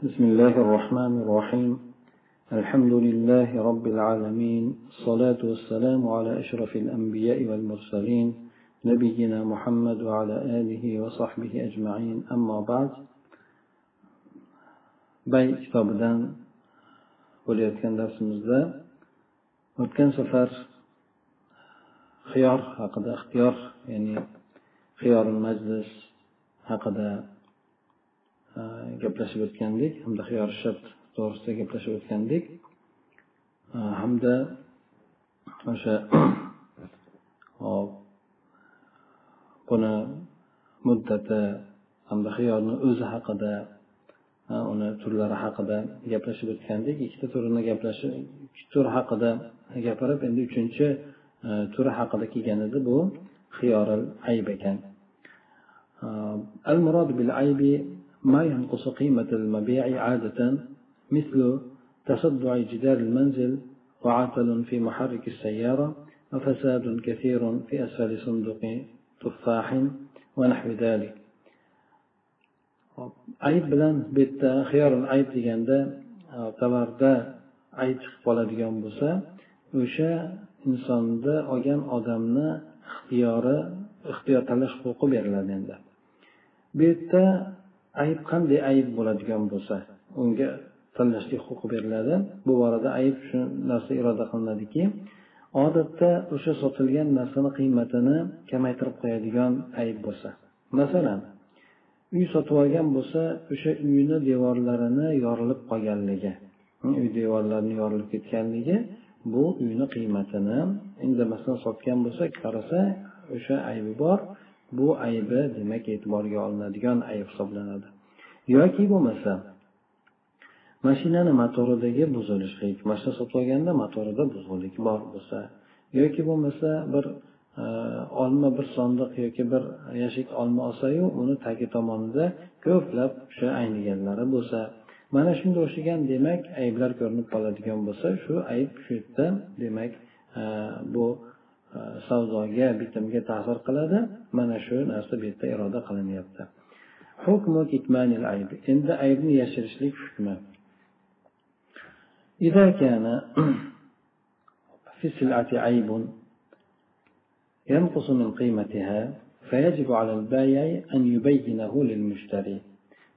بسم الله الرحمن الرحيم. الحمد لله رب العالمين. الصلاة والسلام على أشرف الأنبياء والمرسلين نبينا محمد وعلى آله وصحبه أجمعين. أما بعد bay kitobidan bo'layotgan darsimizda o'tgan safar xiyor haqida ixtiyor ya'ni xiyorul majlis haqida Э, gaplashib o'tgandik hamda xiyor shart to'g'risida gaplashib o'tgandik э, hamda o'sha hop buni muddati hamda xiyorni o'zi haqida э, uni turlari haqida gaplashib o'tgandik ikkita turini gaplashib ikki tur haqida gapirib endi uchinchi turi haqida kelgan edi bu xiyoril ayb ekan. Al murod bil aybi ما ينقص قيمة المبيع عادة مثل تصدع جدار المنزل وعطل في محرك السيارة وفساد كثير في أسفل صندوق تفاح ونحو ذلك. عيد بلان بيت خيار عيد ديان دا عيد خبالة ديان بسا وشا إنسان دا أغان أدامنا اختيار اختيار تلخ فوق بيرلا ديان دا. بيت ayb qanday ayb bo'ladigan bo'lsa unga tanlashlik huquqi beriladi. Bu borada ayb shu narsa iroda qilinadiki odatda o'sha sotilgan narsani qiymatini kamaytirib qo'yadigan ayb bo'lsa. Masalan uy sotib olgan bo'lsa o'sha uyni devorlarini yorilib qolganligi uy devorlarini yorilib ketganligi bu uyni qiymatini indamasdan sotgan bo'lsa qarasa o'sha aybi bor. Bu aybi demak e'tiborga olinadigan ayb hisoblanadi. Yoki bo'lmasa mashinani motoridagi buzilishlik mashina sotib olganda motorida buzuqlik bor bo'lsa yoki bo'lmasa bir e, olma bir sondiq yoki bir yashik olma olsayu uni tagi tomonida ko'plab o'sha ayniganlari bo'lsa mana shunga o'xshagan demak ayblar ko'rinib qoladigan bo'lsa shu ayb shu yerda demak e, bu savdoga bitimga ta'sir qiladi mana shu narsa bu yerda iroda qilinyapti endi aybni yashirishlik hukmi في السلعة عيب ينقص من قيمتها فيجب على البائع أن يبينه للمشتري.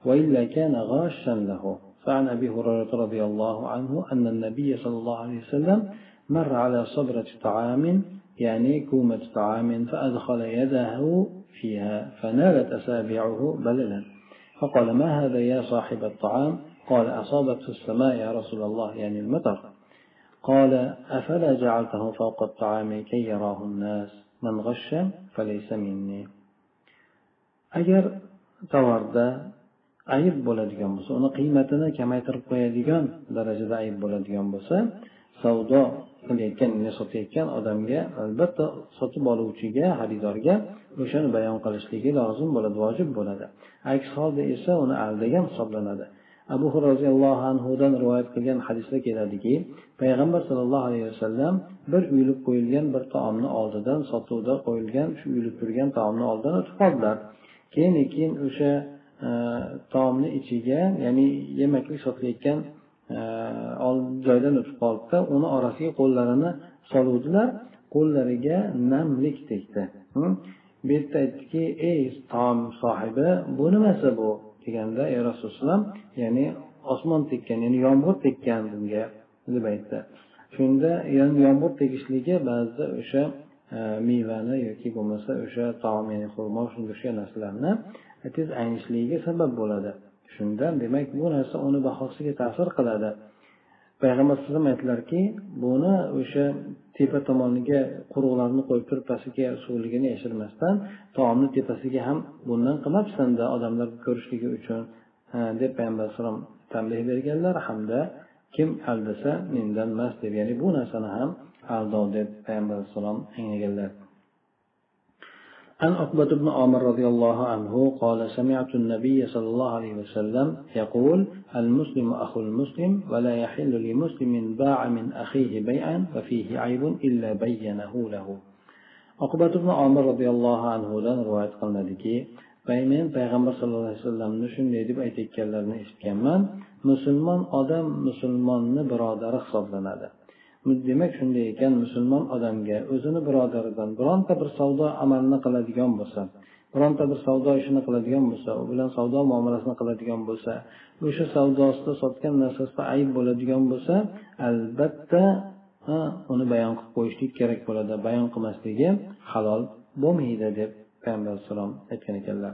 وإلا كان غاشا له. فعن أبي هريرة رضي الله عنه أن النبي صلى الله عليه وسلم مر على صبرة طعام يعني كومة طعام فأدخل يده فيها فنالت أسابيعه بللا. فقال ما هذا يا صاحب الطعام؟ قال أصابته السماء يا رسول الله. يعني المطر. قال أفلا جعلته فوق الطعام كي يراه الناس؟ من غش فليس مني. agar tovarda ayb bo'ladigan bo'lsa uni qiymatini kamaytirib qo'yadigan darajada ayb bo'ladigan bo'lsa savdo qilayotgan sotayotgan odamga albatta sotib oluvchiga xaridorga o'shani bayon qilishligi lozim bo'ladi vojib bo'ladi. Aks holda esa uni aldagan hisoblanadi. Abu roziyallohu anhudan rivoyat qilgan hadisda keladiki payg'ambar sallallohu alayhi vasallam bir uyilib qo'yilgan bir taomni oldidan sotuvda qo'yilgan shu uyilib turgan taomni oldidan o'tib qoldilar. Keyin keyin o'sha e, taomni ichiga ya'ni yemaklik sotilayotgan joydan o'tib qolibdi. Uni orasiga qo'llarini soluvdilar. Qo'llariga namlik tegdi. Bu yerda aytdiki ey taom sohibi bu nimasi bu deganda ey rasululloh ya'ni osmon tekkan ya'ni yomg'ir tekkan bunga deb aytdi. Shunda yomg'ir tegishligi ba'zida o'sha e, mevani yoki bo'lmasa o'sha taom ya'ni xurmo shunga o'xshagan narsalarni tez aynishligiga sabab bo'ladi. Shundan demak bu narsa uni bahosiga ta'sir qiladi. Payg'ambar alayhi aytdilarki buni o'sha tepa tomoniga quruqlarni qo'yib turib pastiga suvligini yashirmasdan taomni tepasiga ham bundan qilmabsanda odamlar ko'rishligi uchun deb payg'ambar alayhisalom tanbeh berganlar hamda kim aldasa mendan mas deb ya'ni bu narsani ham aldov deb payg'ambar alayhissalom anglaganlar. عن عقبة بن عمر رضي الله عنه قال سمعت النبي صلى الله عليه وسلم يقول المسلم أخو المسلم ولا يحل لمسلم باع من أخيه بيعا وفيه عيب إلا بينه له. عقبة بن عمر رضي الله عنه رواية قلنا men payg'ambar sallallohu alayhi vasallamni shunday deb aytayotganlarini eshitganman. Musulmon odam musulmonni birodari hisoblanadi. Demak shunday ekan musulmon odamga o'zini birodaridan bironta bir savdo amalni qiladigan bo'lsa bironta bir savdo ishini qiladigan bo'lsa u bilan savdo muomalasini qiladigan bo'lsa o'sha savdosida sotgan narsasida ayb bo'ladigan bo'lsa albatta uni bayon qilib qo'yishlik kerak bo'ladi bayon qilmasligi halol bo'lmaydi deb payg'ambar alayhissalom aytgan ekanlar.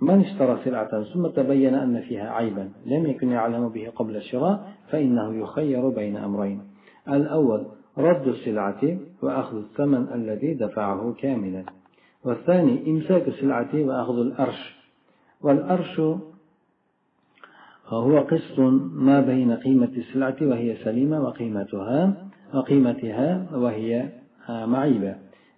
من اشترى سلعة ثم تبين أن فيها عيبا لم يكن يعلم به قبل الشراء فإنه يخير بين أمرين. الأول رد السلعة وأخذ الثمن الذي دفعه كاملا. والثاني إمساك السلعة وأخذ الأرش. والأرش هو قسط ما بين قيمة السلعة وهي سليمة وقيمتها وقيمتها وهي معيبة.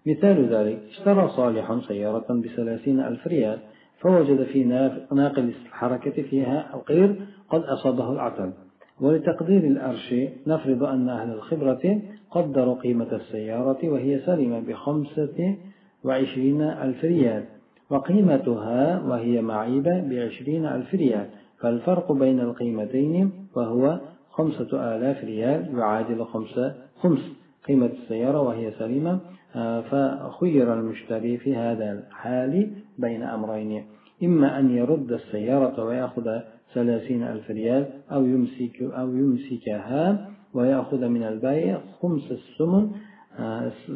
مثال ذلك اشترى صالح سيارة بثلاثين ألف ريال. فوجد في ناقل الحركة فيها القير قد أصابه العطل ولتقدير الأرش نفرض أن أهل الخبرة قدروا قيمة السيارة وهي سلمة بخمسة وعشرين ألف ريال وقيمتها وهي معيبة بعشرين ألف ريال فالفرق بين القيمتين وهو خمسة آلاف ريال يعادل خمسة خمس. قيمة السيارة وهي سليمة فخير المشتري في هذا الحال بين أمرين. إما أن يرد السيارة ويأخذ ثلاثين ألف ريال أو يمسك أو يمسكها ويأخذ من البائع خمس الثمن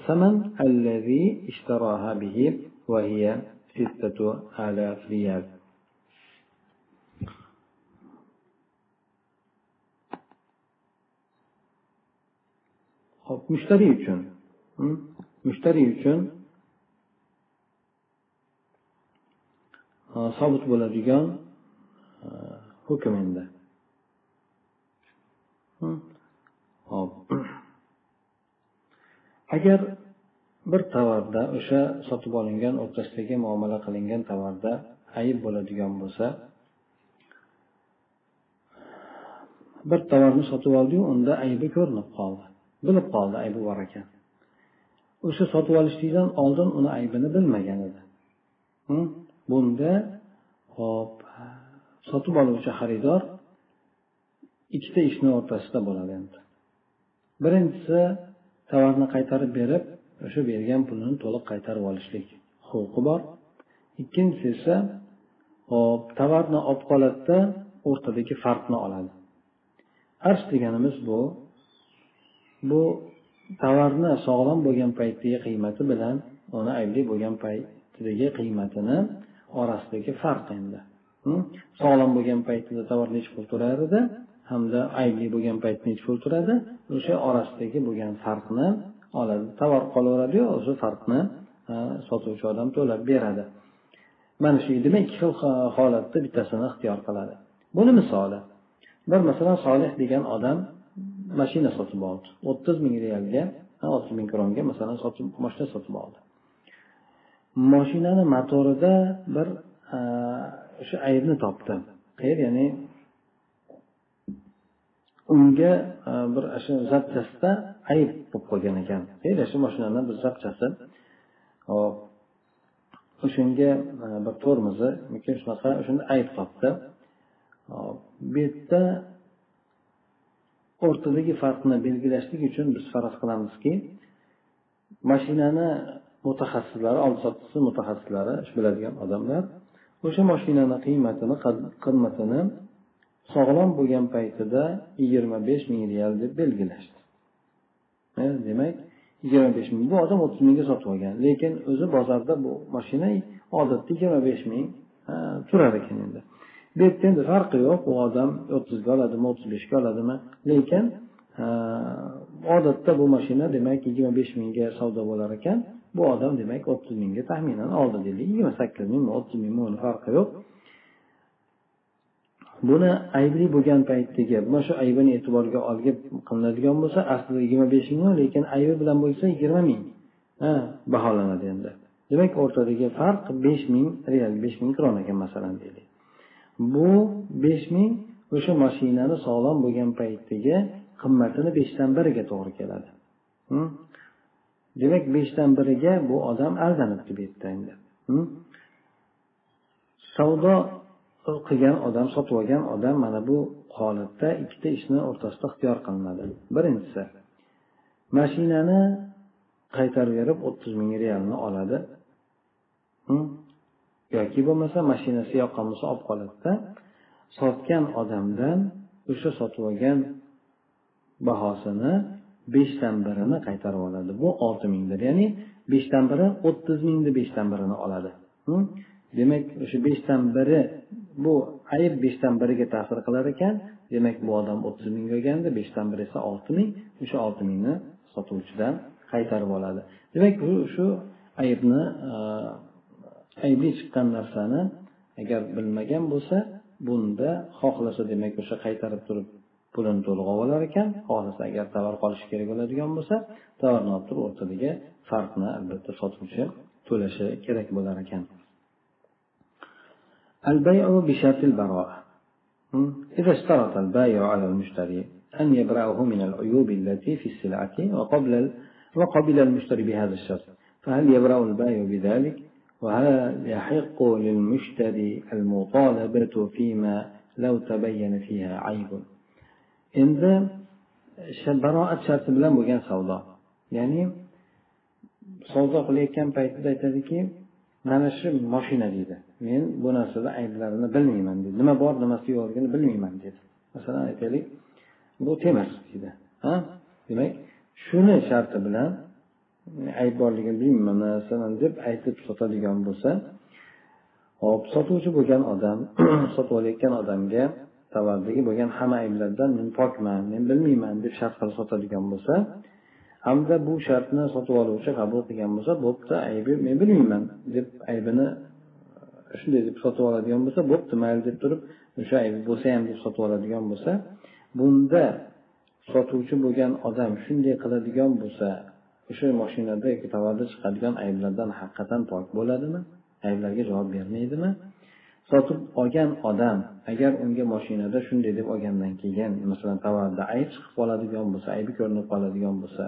ثمن الذي اشتراها به وهي ستة آلاف ريال. mushtariy uchun mushtariy uchun uh, sobit bo'ladigan uh, hukm endi. Hmm. Hop agar bir tovarda o'sha sotib olingan o'rtasidagi muomala qilingan tovarda ayb bo'ladigan bo'lsa bir tovarni sotib oldiyu unda aybi ko'rinib qoldi. Bilib qoldi aybi bor ekan. O'sha sotib olishlikdan oldin uni aybini bilmagan edi. Bunda hop sotib oluvchi xaridor ikkita ishni o'rtasida bo'ladi endi. Birinchisi tovarni qaytarib berib o'sha bergan pulini to'liq qaytarib olishlik huquqi bor. Ikkinchisi esa hop tovarni olib qoladida o'rtadagi farqni oladi. Arsh deganimiz bu. Bu tovarni sog'lom bo'lgan paytdagi qiymati bilan uni aybli bo'lgan paytidagi qiymatini orasidagi farq endi. Sog'lom bo'lgan paytida tovar nechi pul turar edi hamda aybli bo'lgan payt nechi pul turadi o'sha orasidagi bo'lgan farqni oladi. Tovar qolaveradiyu o'sha farqni sotuvchi odam to'lab beradi. Mana shu demak ikki xil holatda bittasini ixtiyor qiladi. Buni misoli bir masalan solih degan odam mashina sotib oldi. o'ttiz ming realga olti ming kronga masalan sotib moshina sotib oldi. Moshinani motorida bir o'sha aybni topdi. Qayer ya'ni unga bir shu zapchasida ayb bo'lib qolgan ekan. Qayerda? Shu mashinani bir zapchasi. Hop. O'shanga bir tormozi shunaqa o'shanda ayb topdi. Bu yerda o'rtadagi farqni belgilashlik uchun biz faraz qilamizki mashinani mutaxassislari oldi sotdi mutaxassislari shu biladigan odamlar o'sha mashinani qiymatini qimmatini sog'lom bo'lgan paytida yigirma besh ming real deb belgilashdi. E, demak yigirma besh ming bu odam o'ttiz mingga sotib olgan lekin o'zi bozorda bu mashina odatda yigirma besh ming e, turar ekan endi. Bu yerda endi farqi yo'q. U odam o'ttizga oladimi o'ttiz beshga oladimi? Lekin odatda bu mashina demak yigirma besh mingga savdo bo'lar ekan. Bu odam demak o'ttiz mingga taxminan oldi deylik. Yigirma sakkiz mingmi o'ttiz mingmi uni farqi yo'q. Buni aybli bo'lgan paytdagi mana shu aybini e'tiborga olib qilinadigan bo'lsa aslida yigirma besh ming lekin aybi bilan bo'lsa yigirma ming. Baholanadi endi. Demak o'rtadagi farq besh ming real besh ming kron ekan masalan deylik. Bu besh ming o'sha mashinani sog'lom bo'lgan paytdagi qimmatini beshdan biriga to'g'ri keladi. Demak beshdan biriga bu odam aldanibdi bu yerda endi. Savdo qilgan odam sotib olgan odam mana bu holatda ikkita ishni o'rtasida ixtiyor qilinadi. Birinchisi mashinani qaytarib berib o'ttiz ming realni oladi. Yoki bo'lmasa mashinasi yoqqan bo'lsa olib qoladida sotgan odamdan o'sha sotib olgan bahosini beshdan birini qaytarib oladi. Bu olti mingdir ya'ni beshdan biri o'ttiz mingni beshdan birini oladi. Demak o'sha beshdan biri bu ayb beshdan biriga ta'sir qilar ekan. Demak bu odam o'ttiz ming olganda beshdan biri esa olti ming. O'sha olti mingni sotuvchidan qaytarib oladi. Demak bu shu aybni e, aybli chiqqan narsani agar bilmagan bo'lsa bunda xohlasa demak o'sha qaytarib turib pulini to'liq olib olar ekan xohlasa agar tovar qolishi kerak bo'ladigan bo'lsa tovarni olib turib o'rtadagi farqni albatta sotuvchi to'lashi kerak bo'lar ekan البيع بشرط البراءة إذا اشترط البائع على المشتري أن يبرأه من العيوب التي في السلعة وقبل وقبل المشتري بهذا الشرط فهل يبرأ البائع بذلك وهل يحق للمشتري المطالبة فيما لو تبين فيها عيب endi baroat sharti bilan bo'lgan savdo ya'ni savdo qilayotgan paytida aytadiki mana shu moshina deydi men bu narsada ayblarini bilmayman deydi nima bor nimasi yo'qligini bilmayman deydi masalan aytaylik bu temir deydi ha demak shuni sharti bilan ayb borligini bilmayman masalan deb aytib sotadigan bo'lsa hop sotuvchi bo'lgan odam sotib olayotgan odamga tovardagi bo'lgan hamma ayblardan men pokman men bilmayman deb shart qilib sotadigan bo'lsa hamda bu shartni sotib oluvchi qabul qilgan bo'lsa bo'pti aybi men bilmayman deb aybini e, shunday deb sotib oladigan bo'lsa bo'pti mayli deb turib o'sha aybi bo'lsa ham deb sotib oladigan bo'lsa bunda sotuvchi bo'lgan odam shunday qiladigan bo'lsa o'sha mashinada yoki tovarda chiqadigan ayblardan haqiqatdan pok bo'ladimi? Ayblarga javob bermaydimi? Sotib olgan odam agar unga mashinada shunday deb olgandan keyin masalan tovarda ayb chiqib qoladigan bo'lsa aybi ko'rinib qoladigan bo'lsa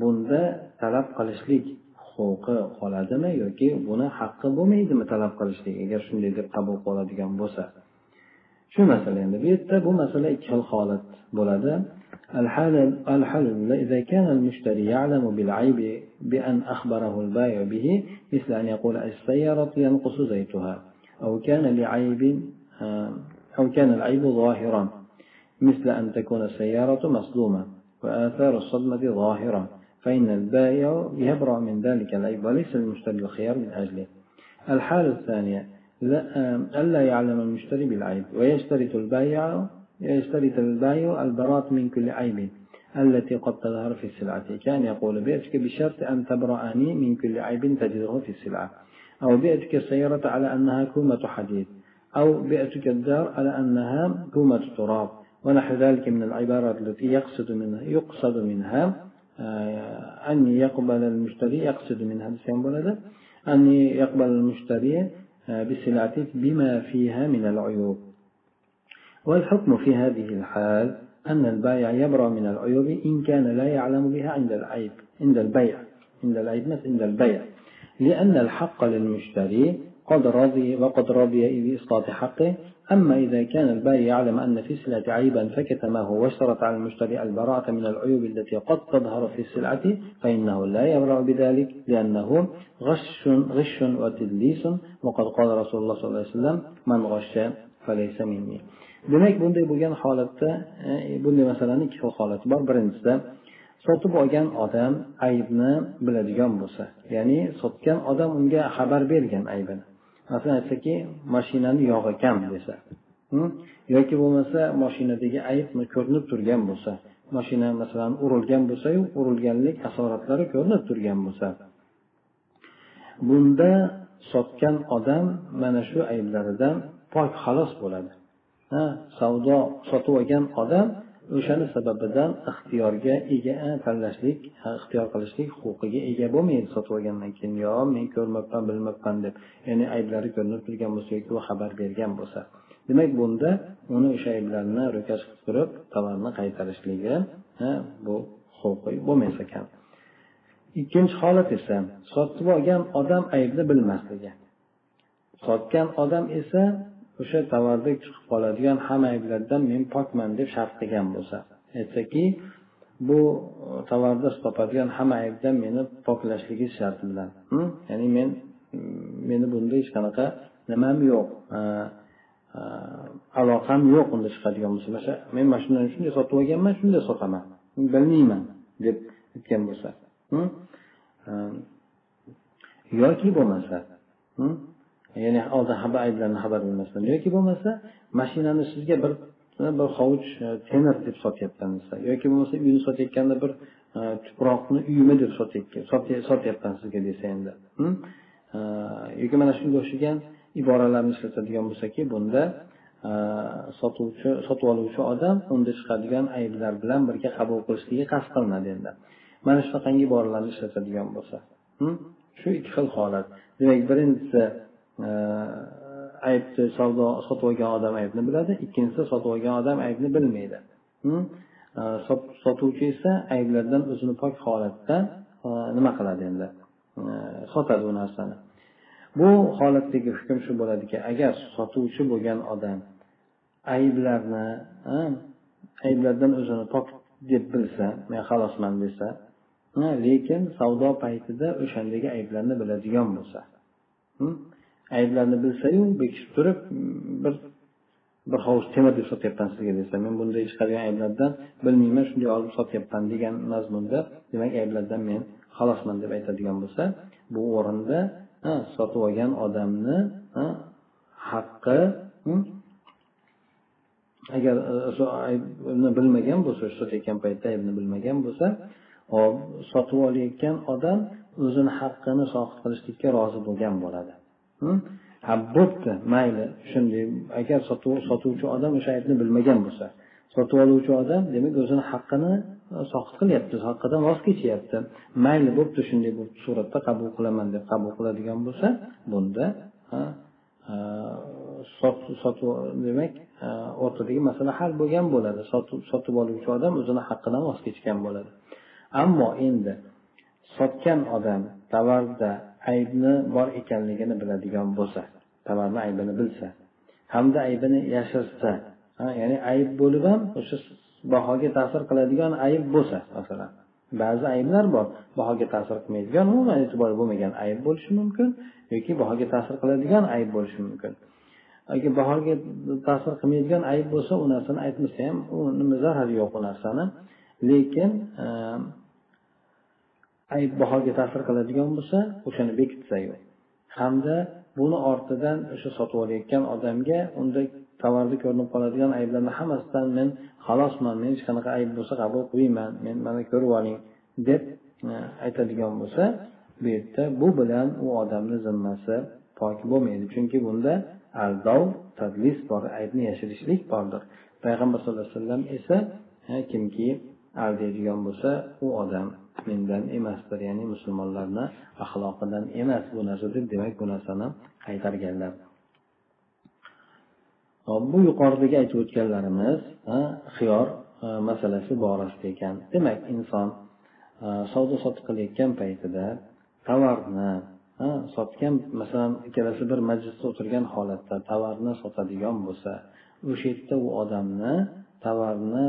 bunda talab qilishlik huquqi qoladimi yoki buni haqqi bo'lmaydimi talab qilishlik agar shunday deb qabul qiladigan bo'lsa? Shu masala endi bu yerda bu masala ikki xil holat bo'ladi. الحل الحل إذا كان المشتري يعلم بالعيب بأن أخبره البائع به مثل أن يقول السيارة ينقص زيتها أو كان لعيب أو كان العيب ظاهرا مثل أن تكون السيارة مصدومة وآثار الصدمة ظاهرة فإن البائع يبرأ من ذلك العيب وليس المشتري الخيار من أجله. الحالة الثانية ألا يعلم المشتري بالعيب ويشترط البائع يشترط البائع البراءة من كل عيب التي قد تظهر في السلعة. كان يقول بئتك بشرط أن تبرأني من كل عيب تجده في السلعة. أو بئتك السيارة على أنها كومة حديد. أو بئتك الدار على أنها كومة تراب. ونحو ذلك من العبارات التي يقصد منها يقصد منها آه، أن يقبل المشتري يقصد منها أن يقبل المشتري آه، بالسلعة بما فيها من العيوب. والحكم في هذه الحال أن البائع يبرأ من العيوب إن كان لا يعلم بها عند العيب عند البيع عند العيب مثل عند البيع. لأن الحق للمشتري قد رضي وقد رضي بإسقاط حقه أما إذا كان البائع يعلم أن في السلعة عيبا فكتمه واشترط على المشتري البراءة من العيوب التي قد تظهر في السلعة فإنه لا يبرأ بذلك لأنه غش غش وتدليس وقد قال رسول الله صلى الله عليه وسلم من غش فليس مني. Demak bunday bo'lgan holatda e, bunday masalani ikki xil holati bor. Birinchisida sotib olgan odam aybni biladigan bo'lsa ya'ni sotgan odam unga xabar bergan aybini. Masalan aytsaki mashinani yog'i kam desa yoki bo'lmasa mashinadagi ayb ko'rinib turgan bo'lsa mashina masalan urilgan bo'lsayu urilganlik asoratlari ko'rinib turgan bo'lsa bunda sotgan odam mana shu ayblaridan pok xalos bo'ladi. Savdo sotib olgan odam o'shani sababidan ixtiyorga ega tanlashlik ixtiyor qilishlik huquqiga ega bo'lmaydi sotib olgandan keyin. Yo men ko'rmabman bilmabman deb ya'ni ayblari ko'rinib turgan bo'lsa yoki u xabar bergan bo'lsa. Demak bunda uni o'sha ayblarni ro'kach qilib turib tovarni qaytarishligi bu huquqiy bo'lmas ekan. Ikkinchi holat esa sotib olgan odam aybni bilmasligi. Sotgan odam esa o'sha tovarda chiqib qoladigan hamma ayblardan men pokman deb shart qilgan bo'lsa. Aytsaki bu e, tovarda topadigan hamma aybdan meni poklashligi shart bilan. Ya'ni men meni bunda hech qanaqa nimam yo'q e, e, aloqam yo'q unda chiqadigan bo'lsa. Mana men mana shundan shunday sotib olganman shunday sotaman. Bilmayman deb aytgan bo'lsa. Yoki bo'lmasa ya'ni oldin xabar ayblarni xabar bilmasdan yoki bo'lmasa mashinani sizga bir bir hovuch e, temir deb sotyapman desa yoki bo'lmasa uyni sotayotganda bir e, tuproqni uyimi deb sotyapman sizga desa endi. E, yoki mana shunga o'xshagan iboralarni ishlatadigan bo'lsaki bunda sotuvchi sotib oluvchi odam unda chiqadigan ayblar bilan birga qabul qilishligi qasd qilinadi endi. Mana shunaqangi iboralarni ishlatadigan bo'lsa. Shu ikki xil holat. Demak birinchisi aybni savdo sotib olgan odam aybni biladi. Ikkinchisi sotib olgan odam aybni bilmaydi. Sotuvchi esa ayblardan o'zini pok holatda e, nima qiladi endi? Sotadi u narsani. Bu holatdagi hukm shu bo'ladiki agar sotuvchi bo'lgan odam ayblarni ayblardan o'zini pok deb bilsa men xalosman desa lekin savdo paytida o'shandagi ayblarni biladigan bo'lsa ayblarni bilsayu bekitib turib bir bir hovuz temir deb sotyapman sizga desa men bunday chiqargan ayblardan bilmayman shunday olib sotyapman degan mazmunda demak ayblardan men xalosman deb aytadigan bo'lsa bu o'rinda sotib olgan odamni haqqi hm, agar e, aybni bilmagan bo'lsa sotayotgan paytda aybni bilmagan bo'lsa hop sotib olayotgan odam o'zini haqqini sohib qilishlikka rozi bo'lgan bo'ladi. Ha bo'pti mayli. Shunday agar sotuvchi odam o'sha aybni bilmagan bo'lsa. Sotib oluvchi odam demak o'zini haqqini soqit qilyapti haqqidan voz kechyapti. Mayli bo'pti shunday suratda qabul qilaman deb qabul qiladigan bo'lsa bunda sotib demak o'rtadagi masala hal bo'lgan bo'ladi. Sotib oluvchi odam o'zini haqqidan voz kechgan bo'ladi. Ammo endi sotgan odam tovarda aybni bor ekanligini biladigan bo'lsa tovarni aybini bilsa hamda aybini yashirsa ya'ni ayb bo'lib ham o'sha bahoga ta'sir qiladigan ayb bo'lsa masalan ba'zi ayblar bor bahoga ta'sir qilmaydigan umuman e'tibor bo'lmagan ayb bo'lishi mumkin yoki bahoga ta'sir qiladigan ayb bo'lishi mumkin. Agar bahoga ta'sir qilmaydigan ayb bo'lsa u narsani aytmasa ham nima zarari yo'q u narsani. Lekin ehm, ayb bahoga ta'sir qiladigan bo'lsa o'shani bekitsayu hamda buni ortidan o'sha sotib olayotgan odamga unda tovarda ko'rinib qoladigan ayblarni hammasidan men xalosman men hech qanaqa ayb bo'lsa qabul qilmayman men mana ko'rib oling deb e, aytadigan bo'lsa bu yerda bu bilan u odamni zimmasi pok bo'lmaydi. Chunki bunda aldov tadlis bor aybni yashirishlik bordir. Payg'ambar sallallohu alayhi vasallam esa e, kimki aldaydigan bo'lsa u odam mendan emasdir ya'ni musulmonlarni axloqidan emas bu narsa deb demak bu narsani qaytarganlar. Bu yuqoridagi aytib o'tganlarimiz xiyor e, masalasi borasida ekan. Demak inson e, savdo sotiq qilayotgan paytida tovarni sotgan masalan ikkalasi bir majlisda o'tirgan holatda tovarni sotadigan bo'lsa o'sha yerda u odamni tovarni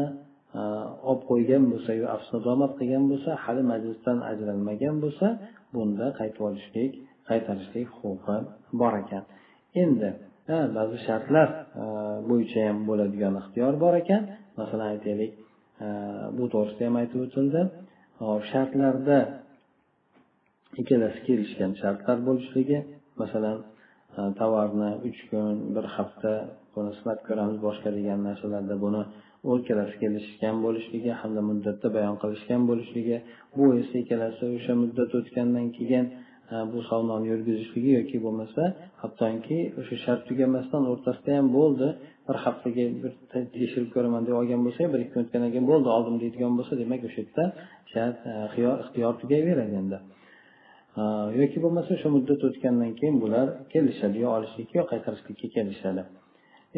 Э, olib qo'ygan bo'lsa yo afsunadomat qilgan bo'lsa hali majlisdan ajralmagan bo'lsa bunda qaytib olishlik qaytarishlik huquqi bor ekan. Endi ba'zi shartlar e, bo'yicha ham bo'ladigan ixtiyor bor ekan. Masalan aytaylik e, bu to'g'risida ham aytib o'tildi. Shartlarda ikkalasi kelishgan shartlar bo'lishligi masalan e, tovarni uch kun bir hafta buni sinab ko'ramiz boshqa degan narsalarda buni u ikkalasi kelishgan bo'lishligi hamda muddatda bayon qilishgan bo'lishligi bu esa ikkalasi o'sha muddat o'tgandan keyin e, bu savdoni yurgizishligi yoki bo'lmasa hattoki o'sha shart tugamasdan o'rtasida ham bo'ldi. Bir haftaga bir tekshirib ko'raman deb olgan bo'lsa bir ikki kun o'tgandan keyin bo'ldi oldim deydigan bo'lsa demak o'sha yerda shart e, ixtiyor tugayveradi endi. E, yoki bo'lmasa o'sha muddat o'tgandan keyin bular kelishadi yo olishlikka yo qaytarishlikka kelishadi.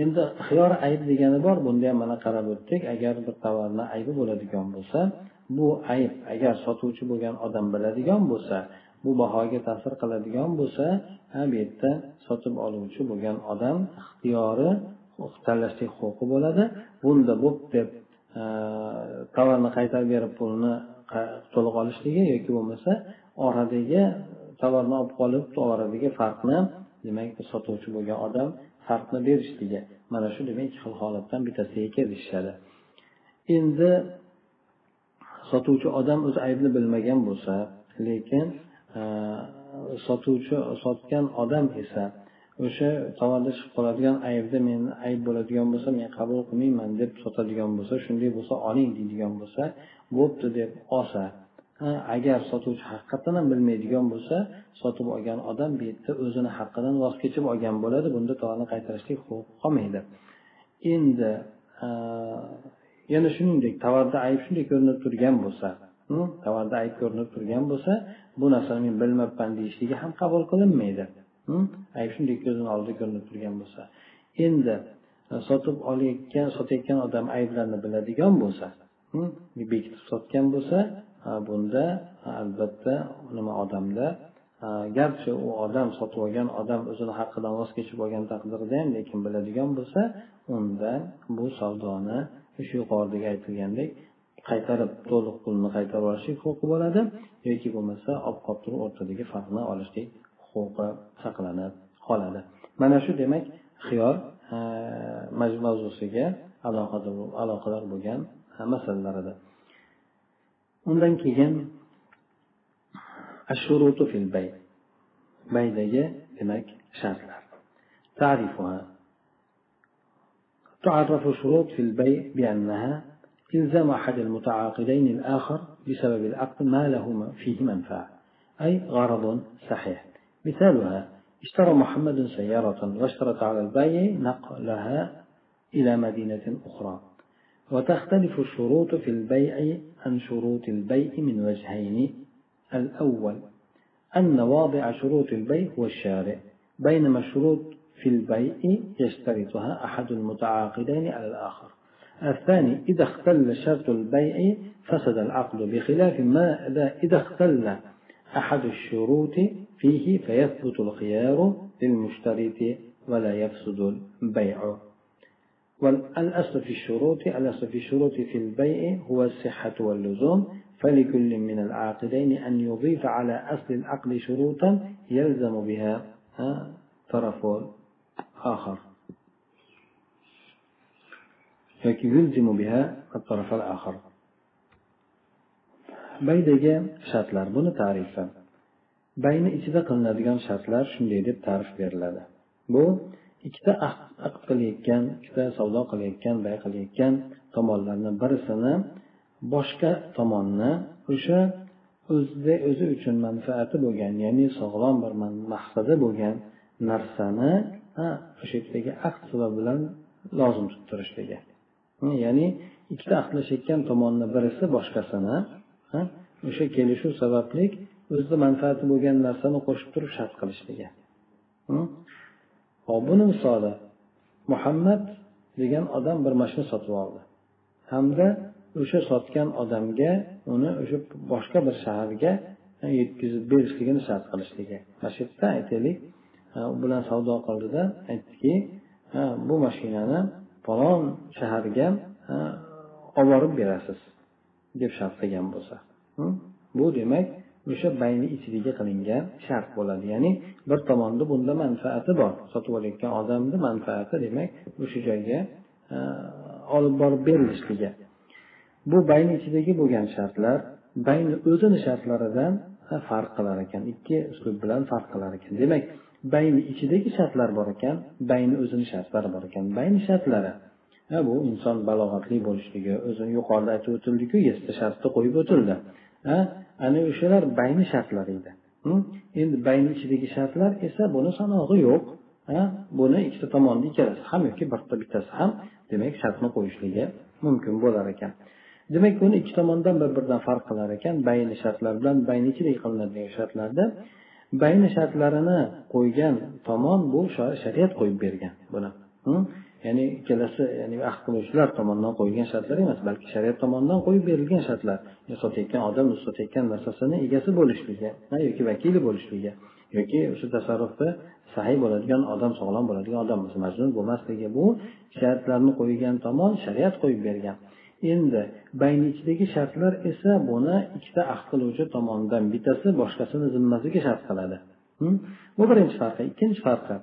Endi xiyor ayb degani bor bunda ham mana qarab o'tdik. Agar bir tovarni aybi bo'ladigan bo'lsa bu ayb agar sotuvchi bo'lgan odam biladigan bo'lsa bu bahoga ta'sir qiladigan bo'lsa bu yerda sotib oluvchi bo'lgan odam ixtiyori tanlashlik huquqi bo'ladi. Bunda bo'p deb tovarni qaytarib berib pulni to'liq olishligi yoki bo'lmasa oradagi tovarni olib qolib oradagi farqni demak sotuvchi bo'lgan odam haqni berishligi mana shu demak ikki xil holatdan bittasiga kelishishadi endi sotuvchi odam o'zi aybni bilmagan bo'lsa lekin e, sotuvchi sotgan odam esa o'sha tovarda chiqib qoladigan aybda men ayb bo'ladigan bo'lsa men qabul qilmayman deb sotadigan bo'lsa shunday bo'lsa oling deydigan bo'lsa bo'pti deb olsa agar sotuvchi haqiqatdan ham bilmaydigan bo'lsa sotib olgan odam bu yerda o'zini haqqidan voz kechib olgan bo'ladi bunda tovarni qaytarishlik huquqi qolmaydi. Endi yana shuningdek tovarda ayb shunday ko'rinib turgan bo'lsa hm, tovarda ayb ko'rinib turgan bo'lsa bu narsani men bilmabman deyishligi ham qabul qilinmaydi hm, ayb shunday ko'zini oldida ko'rinib turgan bo'lsa. Endi sotib olayotgan sotayotgan odam ayblarni biladigan bo'lsa hm, bekitib sotgan bo'lsa bunda albatta nima odamda? Garchi u odam sotib olgan odam o'zini haqqidan voz kechib olgan taqdirda ham lekin biladigan bo'lsa unda bu savdoni shu yuqoridagi aytilgandek qaytarib to'liq pulni qaytarib olishlik huquqi bo'ladi yoki bo'lmasa olib qolib turib o'rtadagi farqni olishlik huquqi saqlanib qoladi. Mana shu demak xiyor mavzusiga aloqador bo'lgan masalalar edi. Undan keyin ashurutu fil bay. Baydagi demak shartlar. تعرفها تعرف الشروط في البيع بأنها إلزام أحد المتعاقدين الآخر بسبب العقد ما له فيه منفعة أي غرض صحيح مثالها اشترى محمد سيارة واشترط على البيع نقلها إلى مدينة أخرى وتختلف الشروط في البيع عن شروط البيع من وجهين. الأول أن واضع شروط البيع هو الشارع. بينما الشروط في البيع يشترطها أحد المتعاقدين على الآخر. الثاني إذا اختل شرط البيع فسد العقد. بخلاف ما إذا اختل أحد الشروط فيه فيثبت الخيار للمشترط ولا يفسد البيع. والأصل في الشروط الأصل في الشروط في البيع هو الصحة واللزوم فلكل من العاقدين أن يضيف على أصل العقد شروطا يلزم بها طرف آخر. يلزم بها؟ الطرف الآخر. baydagi shartlar buni tarifi bayni ichida qilinadigan shartlar shunday deb ta'rif beriladi bu ikkita aqd qilayotgan ikkita savdo qilayotgan bay qilayotgan tomonlarni birisini boshqa tomonni o'sha o'zida o'zi uchun manfaati bo'lgan ya'ni sog'lom bir maqsadi bo'lgan narsani o'sha yerdagi aqd sababi bilan lozim tuttirishligi ya'ni ikkita aqdlashayotgan tomonni birisi boshqasini o'sha kelishuv sababli o'zida manfaati bo'lgan narsani qo'shib turib shart qilishligi hop buni misoli muhammad degan odam bir mashina sotib oldi. Hamda o'sha sotgan odamga uni o'sha boshqa bir shaharga yetkazib berishligini shart qilishligi. Mana shu yerda aytaylik u bilan savdo qildida aytdiki bu mashinani falon shaharga olib borib berasiz deb shart qilgan bo'lsa. Bu demak o'sha bayni ichidagi qilingan shart bo'ladi. Ya'ni bir tomonda bunda manfaati bor. Sotib olayotgan odamni manfaati demak o'sha joyga e, olib borib berilishligi bu bayni ichidagi bo'lgan shartlar bayni o'zini shartlaridan e, farq qilar ekan. Ikki uslub bilan farq qilar ekan. Demak bayni ichidagi shartlar bor ekan bayni o'zini shartlari bor ekan. Bayni shartlari e, bu inson balog'atli bo'lishligi o'zini yuqorida aytib o'tildiku yettita shartni qo'yib o'tildi. Ana o'shalar bayni shartlar edi. Endi bayni ichidagi shartlar esa buni sanog'i yo'q. Buni ikkita tomonni ikkalasi ham yoki birta bittasi ham demak shartni qo'yishligi mumkin bo'lar ekan. Demak buni ikki tomondan bir biridan farq qilar ekan. Bayni shartlar bilan bayni ichidagi qilinadigan shartlarda bayni shartlarini qo'ygan tomon bu shariat qo'yib bergan buni. Ya'ni ikkalasi ya'ni ahd qiluvchilar tomonidan qo'yilgan shartlar emas balki shariat tomonidan qo'yib berilgan shartlar. Sotayotgan odam sotayotgan narsasini egasi bo'lishligi yoki vakili bo'lishligi yoki o'sha tasarrufda sahiy bo'ladigan odam sog'lom bo'ladigan odam majnun bo'lmasligi bu shartlarni qo'ygan tomon shariat qo'yib bergan. Endi bayni ichidagi shartlar esa buni ikkita ahd qiluvchi tomonidan bittasi boshqasini zimmasiga shart qiladi. Hm? Bu birinchi farqi. Ikkinchi farqi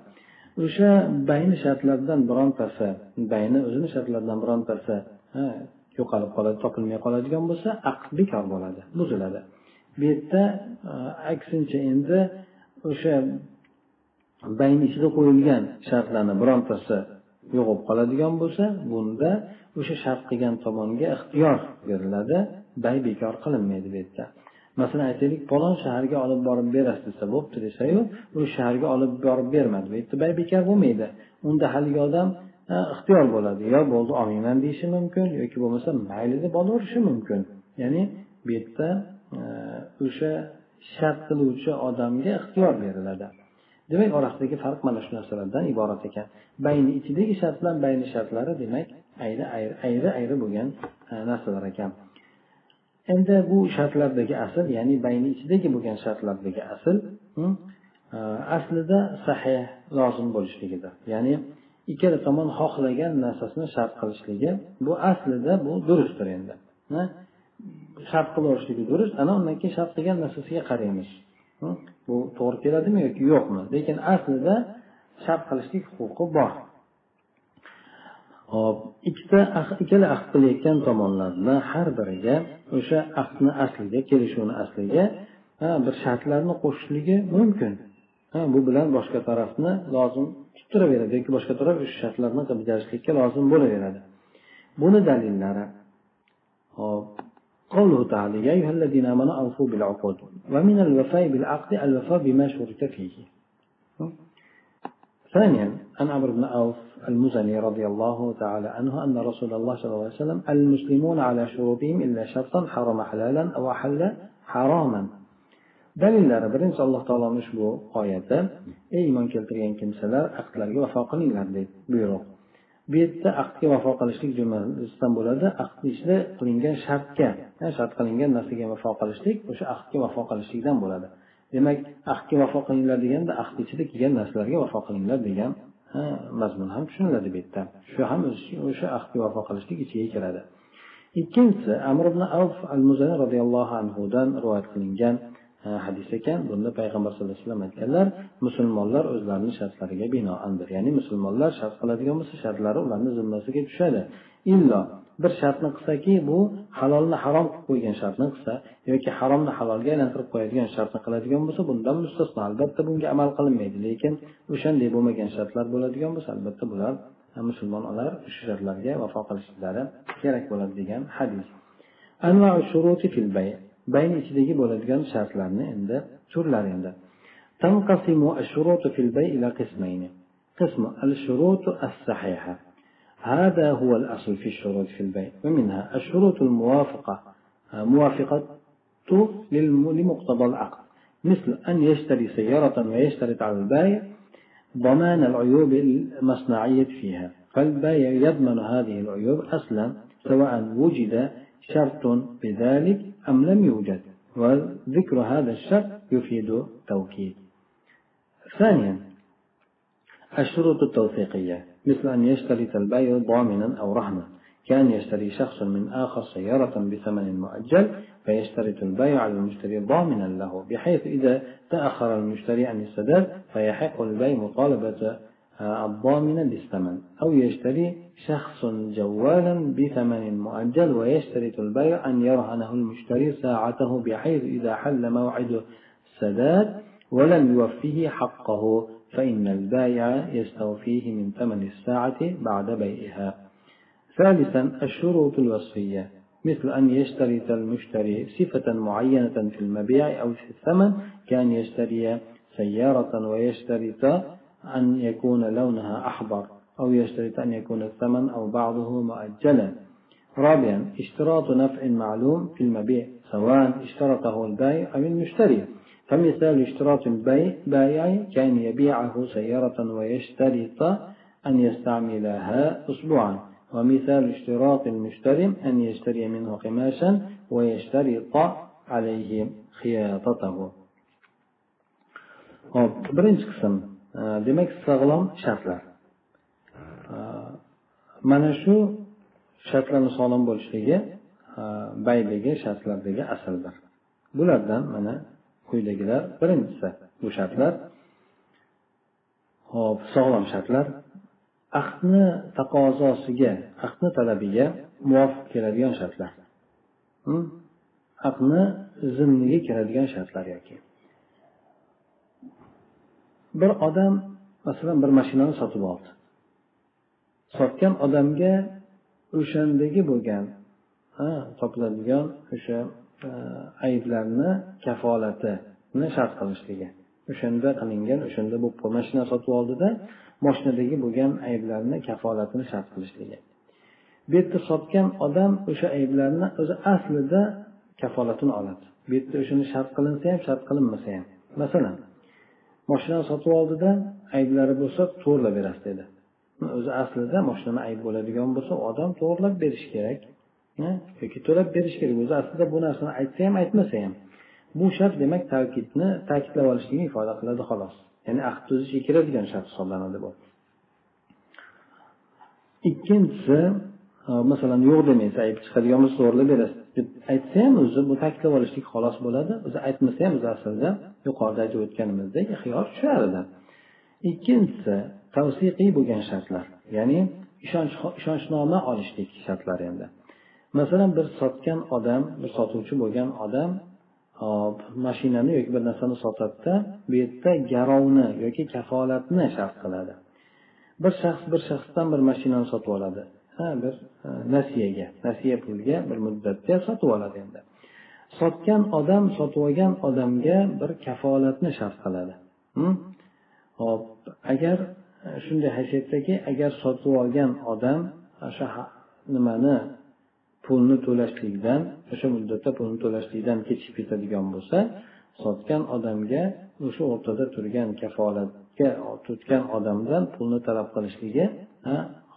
o'sha bayni shartlardan birontasi bayni o'zini shartlaridan birontasi yo'qolib qoladi topilmay qoladigan bo'lsa aqd bekor bo'ladi buziladi. Bu yerda e, aksincha endi o'sha bayni ichida qo'yilgan shartlarni birontasi yo'qolib qoladigan bo'lsa bunda o'sha shart qilgan tomonga ixtiyor beriladi bay bekor qilinmaydi bu yerda. Masalan aytaylik falon shaharga olib borib berasiz desa bo'pti desayu u shaharga olib borib bermadi. Bu yerda bay bekor bo'lmaydi. Unda haligi odam ixtiyor bo'ladi. Yo bo'ldi olmayman deyishi mumkin yoki bo'lmasa mayli deb olaverishi mumkin. Ya'ni bu yerda e, o'sha shart qiluvchi odamga ixtiyor beriladi. Demak orasidagi farq mana shu narsalardan iborat ekan. Bayni ichidagi shart bilan bayni shartlari demak ayri ayri ayri bo'lgan e, narsalar ekan. Endi bu shartlardagi asl ya'ni bayni ichidagi bo'lgan shartlardagi asl hmm, e, aslida sahih lozim bo'lishligidir ya'ni ikkala tomon xohlagan narsasini shart qilishligi bu aslida bu durustdir endi. Shart qilaverishligi durust ana undan keyin shart qilgan narsasiga qaraymiz. Hmm, bu to'g'ri keladimi yoki yo'qmi? Lekin aslida shart qilishlik huquqi bor. hop ikkita ikkala ahd qilayotgan tomonlarni har biriga o'sha ahdni asliga kelishuvni asliga bir shartlarni qo'shishligi mumkin bu bilan boshqa tarafni lozim tuttiraveradi yoki boshqa taraf o'sha shartlarni bajarishlikka lozim bo'laveradi buni dalillari hop قوله تعالى يا أيها الذين آمنوا أوفوا بالعقود ومن الوفاء بالعقد الوفاء بما شرط فيه ثانيا عن عمرو بن أوف المزني رضي الله تعالى عنه أن رسول الله صلى الله عليه وسلم المسلمون على شروطهم إلا شرطا حرم حلالا أو أحل حراما dalillari birinchi alloh taoloni ushbu oyati ey iymon keltirgan kimsalar aqdlarga vafo qilinglar deb buyruq bu yerda aqdga vafo qilishlik jumlasidan bo'ladi aqd ichida qilingan shartga shart qilingan narsaga vafo qilishlik o'sha aqdga vafo qilishlikdan bo'ladi demak ahdga vafo qilinglar deganda ahd ichida kelgan narsalarga vafo qilinglar degan mazmun ham tushuniladi bu yerda. Shu ham o'sha ahdga vafo qilishlik ichiga kiradi ikkinchisi amr ibn avf al muzani roziyallohu anhudan rivoyat qilingan hadis ekan. Bunda payg'ambar sallallohu alayhi vasallam aytganlar musulmonlar o'zlarini shartlariga binoandir ya'ni musulmonlar shart qiladigan bo'lsa shartlari ularni zimmasiga tushadi. Illo bir shartni qilsaki bu halolni harom qilib qo'ygan shartni qilsa yoki haromni halolga aylantirib qo'yadigan shartni qiladigan bo'lsa bundan mustasno albatta bunga amal qilinmaydi lekin o'shanday bo'lmagan shartlar bo'ladigan bo'lsa albatta bular musulmonlar o'sha shartlarga vafo qilishliklari kerak bo'ladi degan hadis bayn ichidagi bo'ladigan shartlarni endi turlari endi تنقسم الشروط في البيع إلى قسمين قسم الشروط الصحيحة هذا هو الأصل في الشروط في البيع. ومنها الشروط الموافقة موافقة لمقتضى العقد. مثل أن يشتري سيارة ويشترط على البائع ضمان العيوب المصنعية فيها. فالبائع يضمن هذه العيوب أصلا سواء وجد شرط بذلك أم لم يوجد. وذكر هذا الشرط يفيد توكيد. ثانيا الشروط التوثيقية. مثل أن يشترط البيع ضامنا أو رهنا. كان يشتري شخص من آخر سيارة بثمن مؤجل فيشترط البيع على المشتري ضامنا له بحيث إذا تأخر المشتري عن السداد فيحق البيع مطالبة الضامن بالثمن أو يشتري شخص جوالا بثمن مؤجل ويشترط البيع أن يرهنه المشتري ساعته بحيث إذا حل موعد السداد ولم يوفيه حقه. فإن البائع يستوفيه من ثمن الساعة بعد بيعها. ثالثا الشروط الوصفية مثل أن يشترط المشتري صفة معينة في المبيع أو في الثمن كأن يشتري سيارة ويشترط أن يكون لونها أحمر أو يشترط أن يكون الثمن أو بعضه مؤجلا. رابعا اشتراط نفع معلوم في المبيع سواء اشترطه البائع أو المشتري. فمثال اشتراط البائع كان يبيعه سيارة ويشترط أن يستعملها أسبوعا ومثال اشتراط المشتري أن يشتري منه قماشا ويشترط عليه خياطته hop birinchi qism demak sog'lom shartlar mana shu shartlarni sog'lom bo'lishligi baydagi shartlardagi asaldir bulardan mana quyidagilar. Birinchisi bu shartlar. Hop sog'lom shartlar. Aqdni taqozosiga aqdni talabiga muvofiq keladigan shartlar. Hm? Aqdni zimniga kiradigan shartlar yoki. Bir odam masalan bir mashinani sotib oldi. Sotgan odamga o'shandagi bo'lgan topiladigan o'sha Э, ayblarni kafolatini shart qilishligi. O'shanda qilingan o'shanda bo'lib mashina sotib oldida moshinadagi bo'lgan ayblarni kafolatini shart qilishligi. Bu yerda sotgan odam o'sha ayblarni o'zi aslida kafolatini oladi. Bu yerda o'shani shart qilinsa ham shart qilinmasa ham. Masalan moshinani sotib oldida ayblari bo'lsa to'g'irlab berasiz dedi. O'zi aslida moshinani ayb bo'ladigan bo'lsa odam to'g'irlab berishi kerak. Yoki to'lab berish kerak. O'zi aslida bu narsani aytsa ham aytmasa ham. Bu shart demak ta'kidni ta'kidlab olishlikni ifoda qiladi xolos. Ya'ni ahd tuzishga kiradigan shart hisoblanadi bu. Ikkinchisi e, masalan yo'q demaysiz ayb chiqadigan bo'lsa to'g'irlab berasiz. Deb aytsa ham o'zi bu ta'kidlab olishlik xolos bo'ladi. O'zi aytmasa ham o'zi aslida yuqorida aytib o'tganimizdek ixtiyor tushardi ikkinchisi tavsiqiy bo'lgan shartlar. Ya'ni ishonch ishonchnoma olishlik shartlari endi. Masalan bir sotgan odam bir sotuvchi bo'lgan odam hop mashinani yoki bir narsani sotadida bu yerda garovni yoki kafolatni shart qiladi. Bir shaxs bir shaxsdan bir mashinani sotib oladi. Ha bir e, nasiyaga nasiya pulga bir muddatga sotib oladi endi. Sotgan odam sotib olgan odamga bir kafolatni shart qiladi. Hm? Hop agar e, shunday haysiyatdaki agar sotib olgan odam o'sha nimani pulni to'lashlikdan o'sha muddatda pulni to'lashlikdan kechib ketadigan bo'lsa sotgan odamga o'sha o'rtada turgan kafolatga tutgan odamdan pulni talab qilishligi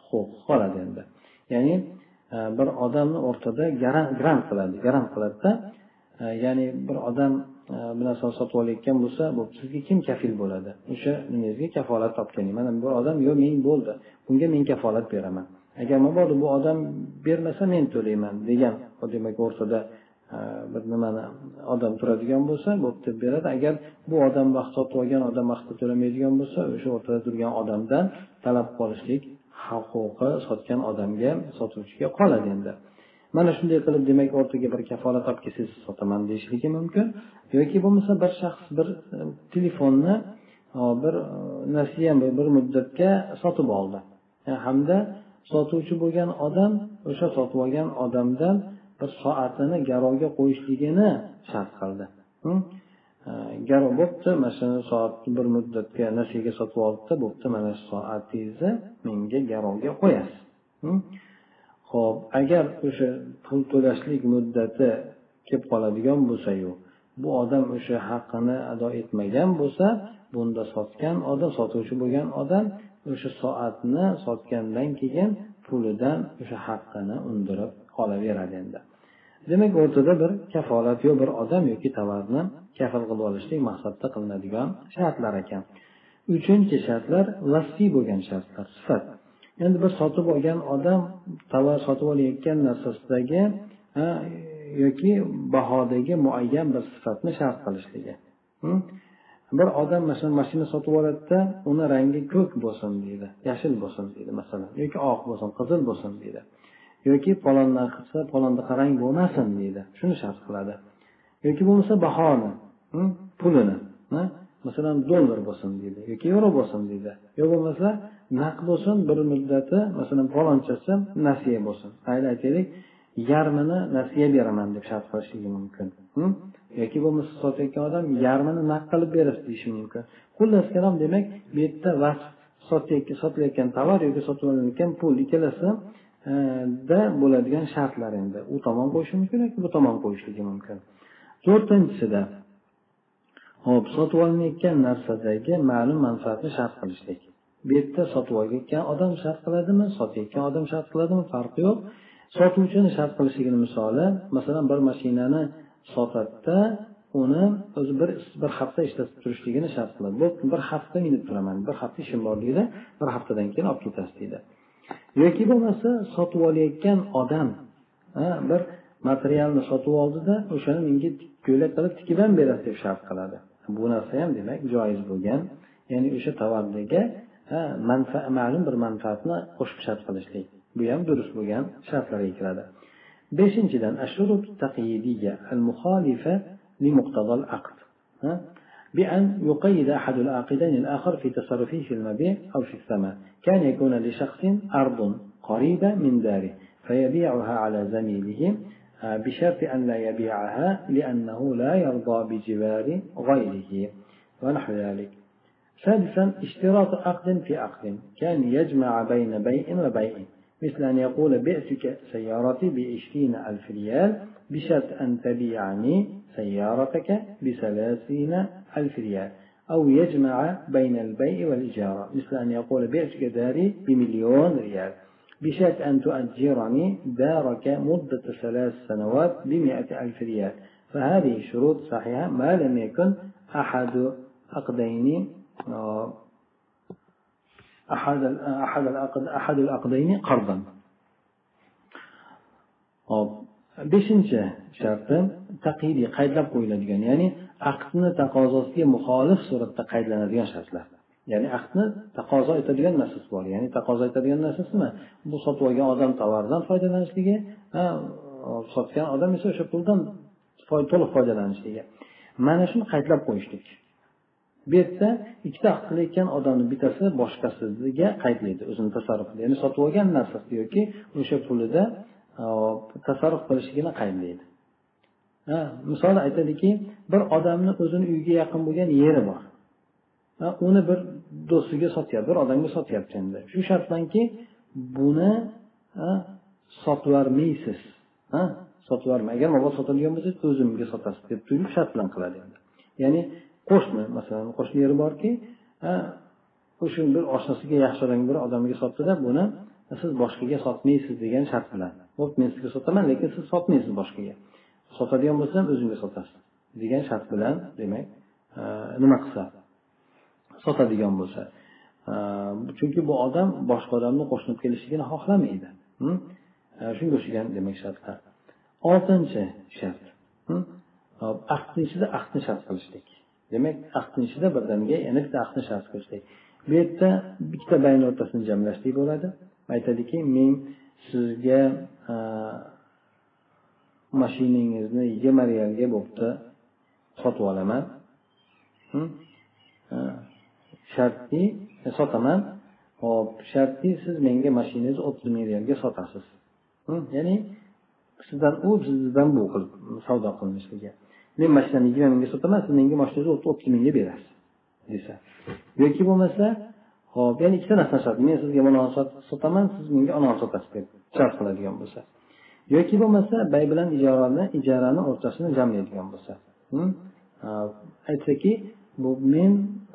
huquqi qoladi endi. Ya'ni e, bir odamni o'rtada grant qiladi. Garant qiladida e, ya'ni bir odam e, bir narsani sotib olayotgan bo'lsa bo'pti sizga kim kafil bo'ladi? O'sha nimangizga kafolat topganing. Mana bir odam yo'q men bo'ldi. Bunga men kafolat beraman. Agar mabodo bu odam bermasa men to'layman degan. Demak o'rtada e, bir nimani odam turadigan bo'lsa bo'pti beradi. Agar bu odam vaqt sotib olgan odam vaqtida to'lamaydigan bo'lsa o'sha o'rtada turgan odamdan talab qilishlik huquqi sotgan odamga sotuvchiga qoladi endi. Mana shunday qilib demak o'rtaga bir kafolat olib kelsangiz sotaman deyishligi mumkin. Yoki bo'lmasa bir shaxs bir e, telefonni e, bir narsa bir muddatga sotib oldi. E, hamda sotuvchi bo'lgan odam o'sha sotib olgan odamdan bir soatini garovga qo'yishligini shart qildi. Garov bo'pti mana shu soatni bir muddatga nasiyaga sotib olibdi bo'pti mana shu soatingizni menga garovga qo'yasiz. Ho'p agar o'sha pul to'lashlik muddati kelib qoladigan bo'lsayu bu odam o'sha haqqini ado etmagan bo'lsa bunda sotgan odam sotuvchi bo'lgan odam o'sha soatni sotgandan keyin pulidan o'sha haqqini undirib olaveradi endi. Demak o'rtada bir kafolat yo bir odam yoki tovarni kafil qilib olishlik maqsadda qilinadigan shartlar ekan. Uchinchi shartlar vasiy bo'lgan shartlar sifat. Endi bir sotib olgan odam tovar sotib olayotgan narsasidagi yoki bahodagi muayyan bir sifatni shart qilishligi. Hm? Bir odam masalan mashina sotib oladida uni rangi ko'k bo'lsin deydi yashil bo'lsin deydi masalan yoki oq bo'lsin qizil bo'lsin deydi yoki qilsa palondaqa rang bo'lmasin deydi shuni shart qiladi yoki bo'lmasa bahoni hm, pulini hm, masalan dollar bo'lsin deydi yoki yevro bo'lsin deydi yo bo'lmasa naqd bo'lsin bir muddati masalan palonchasi nasiya bo'lsin. Mayli aytaylik yarmini nasiya beraman deb shart qilishligi mumkin hm. Yoki bo'lmasa sotayotgan odam yarmini naqd qilib berasiz deyishi mumkin. Xullas kalom demak bu yerda vaqt sotilayotgan tovar yoki sotib olinayotgan pul ikkalasi e, da bo'ladigan shartlar endi. U tomon qo'yishi mumkin yoki bu tomon qo'yishligi mumkin? To'rtinchisida hop sotib olinayotgan narsadagi ma'lum manfaatni shart qilishlik. Bu yerda sotib olayotgan odam shart qiladimi sotayotgan odam shart qiladimi farqi yo'q. Sotuvchini shart qilishligini misoli masalan bir mashinani sotadida uni o'zi bir bir hafta ishlatib turishligini shart qiladi. Bo'pti bir hafta minib turaman bir hafta ishim bor deydi bir haftadan keyin olib ketasiz deydi. Yoki bo'lmasa sotib olayotgan odam bir materialni sotib oldida o'shani menga ko'ylak qilib tikib ham berasiz deb shart qiladi. Bu narsa ham demak joiz bo'lgan ya'ni o'sha tovardaga ma'lum bir manfaatni qo'shib shart qilishlik. Bu ham durust bo'lgan shartlarga kiradi. Beshinchidan لمقتضى العقد بأن يقيد أحد العاقدين الآخر في تصرفه في المبيع أو في الثمن كان يكون لشخص أرض قريبة من داره فيبيعها على زميله بشرط أن لا يبيعها لأنه لا يرضى بجوار غيره ونحو ذلك سادسا اشتراط عقد في عقد كان يجمع بين بيع وبيع مثل أن يقول بعتك سيارتي بعشرين ألف ريال بشرط أن تبيعني سيارتك بثلاثين ألف ريال. أو يجمع بين البيع والإجارة مثل أن يقول بعتك داري بمليون ريال. بشرط أن تؤجرني دارك مدة ثلاث سنوات بمئة ألف ريال. فهذه شروط صحيحة ما لم يكن أحد عقدين أحد أحد العقد أحد العقدين قرضا beshinchi sharti taqidiy qaydlab qo'yiladigan ya'ni aqdni taqozosiga muxolif suratda qaydlanadigan shartlar ya'ni aqdni taqozo etadigan narsasi bor ya'ni taqozo etadigan narsasi nima bu sotib olgan odam tovardan foydalanishligi sotgan odam esa o'sha puldan to'liq foydalanishligi mana shuni qaydlab qo'yishlik bu yerda ikkita aqd qilayotgan odamni bittasi boshqasiga qaytmaydi o'zini tasarrufida ya'ni sotib olgan narsasi yoki o'sha pulida e, tasarruf qilishligini qaydlaydi. Misol aytadiki bir odamni o'zini uyiga yaqin bo'lgan yeri bor. Uni bir do'stiga sotyapti bir odamga sotyapti endi. Shu shart bilanki buni sotib yubormaysiz sotib yubormang agar mabodo sotadigan bo'lsa o'zimga sotasiz deb turib shart bilan qiladi endi. Ya'ni qo'shni masalan qo'shni yeri borki o'sha bir oshnasiga yaxshi bir odamga sotdida buni siz boshqaga sotmaysiz degan shart bilan. Bo'pti men sizga sotaman lekin siz sotmaysiz boshqaga. Sotadigan bo'lsam ham o'zingga sotasiz degan shart bilan demak nima qilsa sotadigan bo'lsa. Chunki bu odam boshqa odamni qo'shilib kelishligini xohlamaydi. Hm? Shunga o'xshagan demak shartlar. Oltinchi shart. Hm? Ahdni ichida ahdni shart qilishlik. Demak aqdni ichida birdaniga yana bitta aqdni shart qilishlik. Bu yerda ikkita bayni o'rtasini jamlashlik bo'ladi. Aytadiki men sizga mashinangizni yigirma realga bo'pti sotib olaman. Shartki e, sotaman. Hop shartki siz menga mashinangizni o'ttiz ming realga sotasiz. Ya'ni sizdan u sizdan bu qilib savdo qilinishligi men mashinani yigirma mingga sotaman siz menga mashinangizni o'ttiz mingga berasiz desa. Yoki bo'lmasa ho'p ya'ni ikkita narsa shart men sizga bunani sotaman siz menga anani sotasiz deb shart qiladigan bo'lsa. Yoki bo'lmasa bay bilan ijarani ijarani o'rtasini jamlaydigan bo'lsa. Aytsaki bu men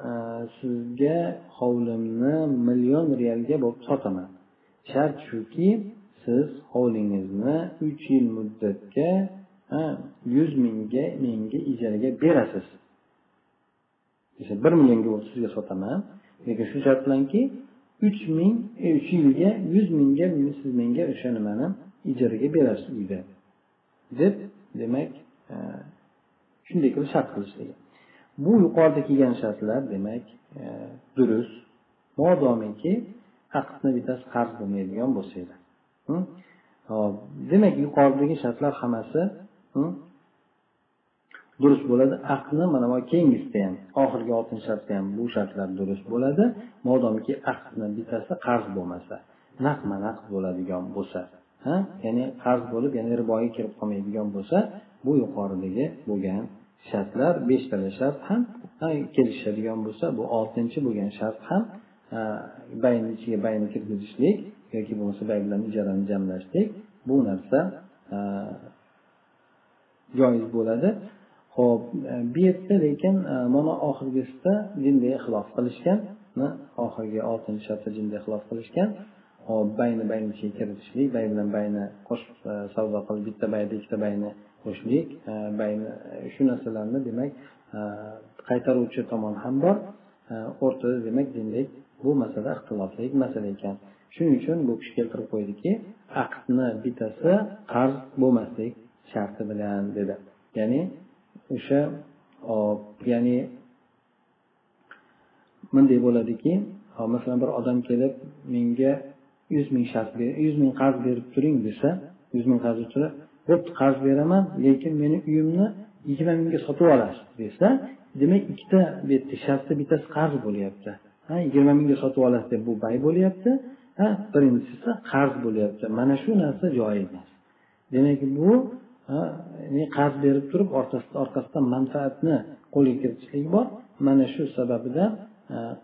e, sizga hovlimni million realga bo'lib sotaman. Shart shuki siz hovlingizni uch yil muddatga yuz mingga menga ijaraga berasiz. Bir millionga sizga sotaman. Lekin shu shart bilanki uch ming e, uch yilga yuz mingga siz menga o'sha nimani ijaraga berasiz uyda. Deb demak shunday qilib shart qilishligi bu yuqorida kelgan shartlar demak durust. Modomiki aqdni bittasi qarz bo'lmaydigan bo'lsa edi. Demak yuqoridagi shartlar hammasi durust bo'ladi aqdni mana bu keyingisida ham oxirgi oltinchi shartda ham bu shartlar durust bo'ladi. Modomiki aqdni bittasi qarz bo'lmasa naqma naqd bo'ladigan bo'lsa ha? Ya'ni qarz bo'lib ya'ni riboga kirib qolmaydigan bo'lsa bu yuqoridagi bo'lgan shartlar beshtala shart ham kelishadigan bo'lsa bu oltinchi bo'lgan shart ham bayni ichiga bayni kirgizishlik yoki bo'lmasa bay bilan ijarani jamlashlik bu narsa joiz bo'ladi. Ho'p e, bu yerda lekin e, mana oxirgisida bunday ixlof qilishgan oxirgi oltinchi shartda jinday ixlof qilishgan. Hop bayni bayni ichiga kiritishlik bay bilan bayni qo'shib e, savdo qilib bitta bayda ikkita bayni qo'shishlik bayni shu narsalarni demak qaytaruvchi tomon ham bor. O'rtada demak dinlik bu masala ixtilofli masala ekan. Shuning uchun bu kishi keltirib qo'ydiki aqdni bittasi qarz bo'lmaslik sharti bilan dedi. Ya'ni o'sha ya'ni bunday bo'ladiki masalan bir odam kelib menga yuz ming shart yuz ming qarz berib turing desa yuz ming qarz turib bo'pti qarz beraman lekin meni uyimni yigirma mingga sotib olasiz desa demak ikkita bu yerda bittasi qarz bo'lyapti. Ha yigirma mingga sotib olasiz deb bu bay bo'lyapti. Ha birinchisi qarz bo'lyapti. Mana shu narsa joiz emas. Demak bu qarz berib turib orqasidan manfaatni qo'lga kiritishlik bor mana shu sababidan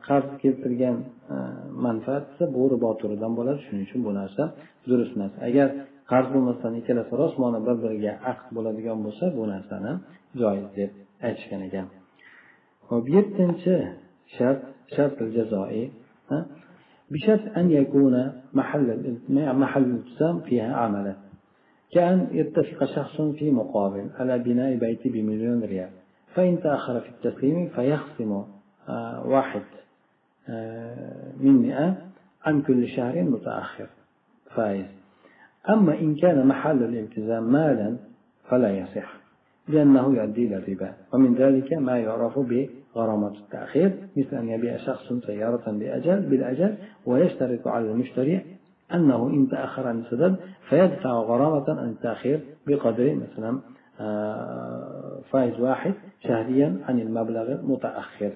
qarz keltirgan manfaat esa bu ribo turidan bo'ladi shuning uchun bu narsa durust emas agar qarz bo'lmasdan ikkalasi rosmona bir biriga aqd bo'ladigan bo'lsa bu narsani joiz deb aytishgan ekan hop yettinchi shart shart jazoiy بشرط أن يكون محل محل الالتزام فيها عملا كأن يتفق شخص في مقابل على بناء بيت بمليون ريال. فإن تأخر في التسليم فيخصم واحد من مئة عن كل شهر متأخر. فائز. أما إن كان محل الالتزام مالا فلا يصح لأنه يؤدي إلى الربا. ومن ذلك ما يعرف بغرامة التأخير مثل أن يبيع شخص سيارة بأجل بالأجل ويشترط على المشتري أنه إن تأخر عن السدد فيدفع غرامة عن التأخير بقدر مثلا فائز واحد شهريا عن المبلغ المتأخر.